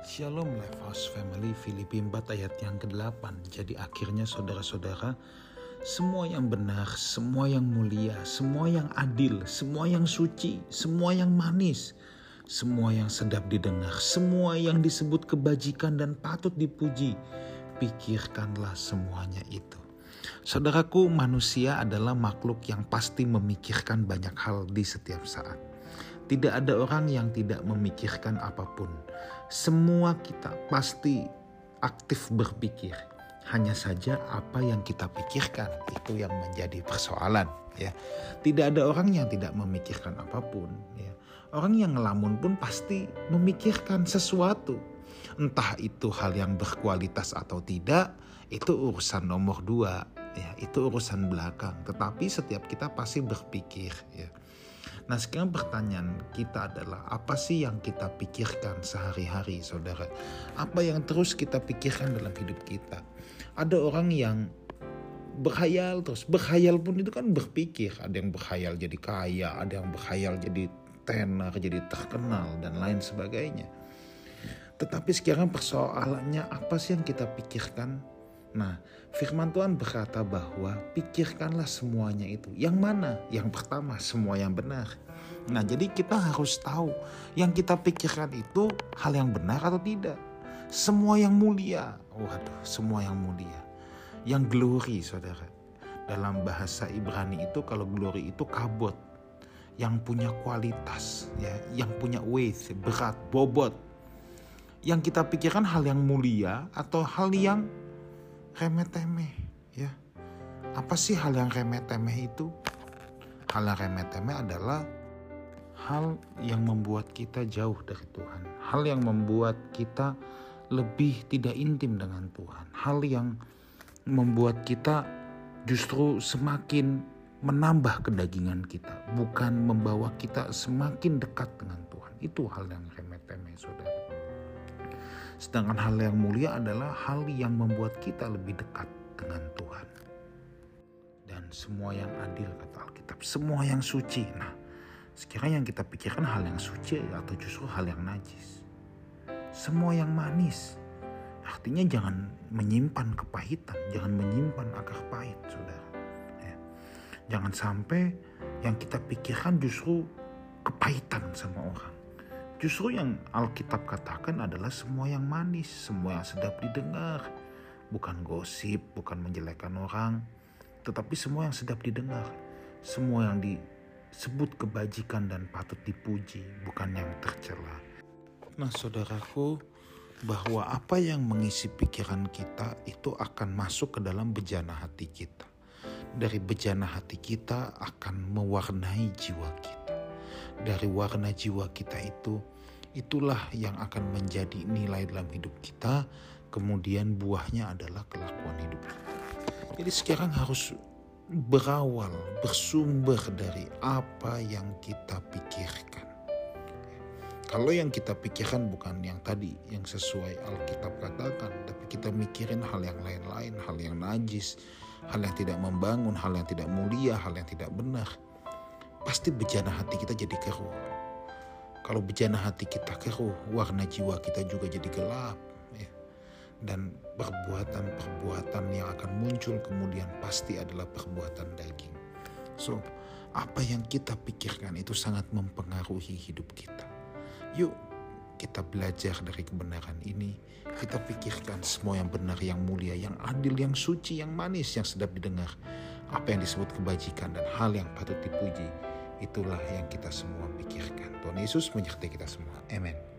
Shalom Lifehouse Family Filipi 4 ayat yang ke-8. Jadi akhirnya saudara-saudara Semua yang benar, semua yang mulia, semua yang adil, semua yang suci, semua yang manis Semua yang sedap didengar, semua yang disebut kebajikan dan patut dipuji Pikirkanlah semuanya itu. Saudaraku manusia adalah makhluk yang pasti memikirkan banyak hal di setiap saat tidak ada orang yang tidak memikirkan apa pun. Semua kita pasti aktif berpikir. Hanya saja apa yang kita pikirkan itu yang menjadi persoalan ya. Tidak ada orang yang tidak memikirkan apa pun ya. Orang yang ngelamun pun pasti memikirkan sesuatu. Entah itu hal yang berkualitas atau tidak, itu urusan nomor dua ya, itu urusan belakang. Tetapi setiap kita pasti berpikir ya Nah sekarang pertanyaan kita adalah apa sih yang kita pikirkan sehari-hari saudara? Apa yang terus kita pikirkan dalam hidup kita? Ada orang yang berhayal terus, berhayal pun itu kan berpikir. Ada yang berhayal jadi kaya, ada yang berhayal jadi tenar, jadi terkenal dan lain sebagainya. Tetapi sekarang persoalannya apa sih yang kita pikirkan Nah, firman Tuhan berkata bahwa pikirkanlah semuanya itu. Yang mana? Yang pertama, semua yang benar. Nah, jadi kita harus tahu yang kita pikirkan itu hal yang benar atau tidak. Semua yang mulia. Waduh, semua yang mulia. Yang glory, saudara. Dalam bahasa Ibrani itu kalau glory itu kabot. Yang punya kualitas, ya, yang punya weight, berat, bobot. Yang kita pikirkan hal yang mulia atau hal yang remeh-temeh ya. Apa sih hal yang remeh-temeh itu? Hal yang remeh-temeh adalah hal yang membuat kita jauh dari Tuhan. Hal yang membuat kita lebih tidak intim dengan Tuhan. Hal yang membuat kita justru semakin menambah kedagingan kita, bukan membawa kita semakin dekat dengan Tuhan. Itu hal yang remeh-temeh, saudara. Sedangkan hal yang mulia adalah hal yang membuat kita lebih dekat dengan Tuhan. Dan semua yang adil kata Alkitab, semua yang suci. Nah, sekarang yang kita pikirkan hal yang suci atau justru hal yang najis. Semua yang manis. Artinya jangan menyimpan kepahitan, jangan menyimpan akar pahit, saudara. Ya. Jangan sampai yang kita pikirkan justru kepahitan sama orang Justru yang Alkitab katakan adalah semua yang manis, semua yang sedap didengar. Bukan gosip, bukan menjelekkan orang, tetapi semua yang sedap didengar. Semua yang disebut kebajikan dan patut dipuji, bukan yang tercela. Nah saudaraku, bahwa apa yang mengisi pikiran kita itu akan masuk ke dalam bejana hati kita. Dari bejana hati kita akan mewarnai jiwa kita dari warna jiwa kita itu, itulah yang akan menjadi nilai dalam hidup kita. Kemudian buahnya adalah kelakuan hidup kita. Jadi sekarang harus berawal, bersumber dari apa yang kita pikirkan. Kalau yang kita pikirkan bukan yang tadi, yang sesuai Alkitab katakan, tapi kita mikirin hal yang lain-lain, hal yang najis, hal yang tidak membangun, hal yang tidak mulia, hal yang tidak benar pasti bejana hati kita jadi keruh. Kalau bejana hati kita keruh, warna jiwa kita juga jadi gelap. Ya. Dan perbuatan-perbuatan yang akan muncul kemudian pasti adalah perbuatan daging. So, apa yang kita pikirkan itu sangat mempengaruhi hidup kita. Yuk, kita belajar dari kebenaran ini. Kita pikirkan semua yang benar, yang mulia, yang adil, yang suci, yang manis, yang sedap didengar apa yang disebut kebajikan dan hal yang patut dipuji, itulah yang kita semua pikirkan. Tuhan Yesus menyertai kita semua. Amin.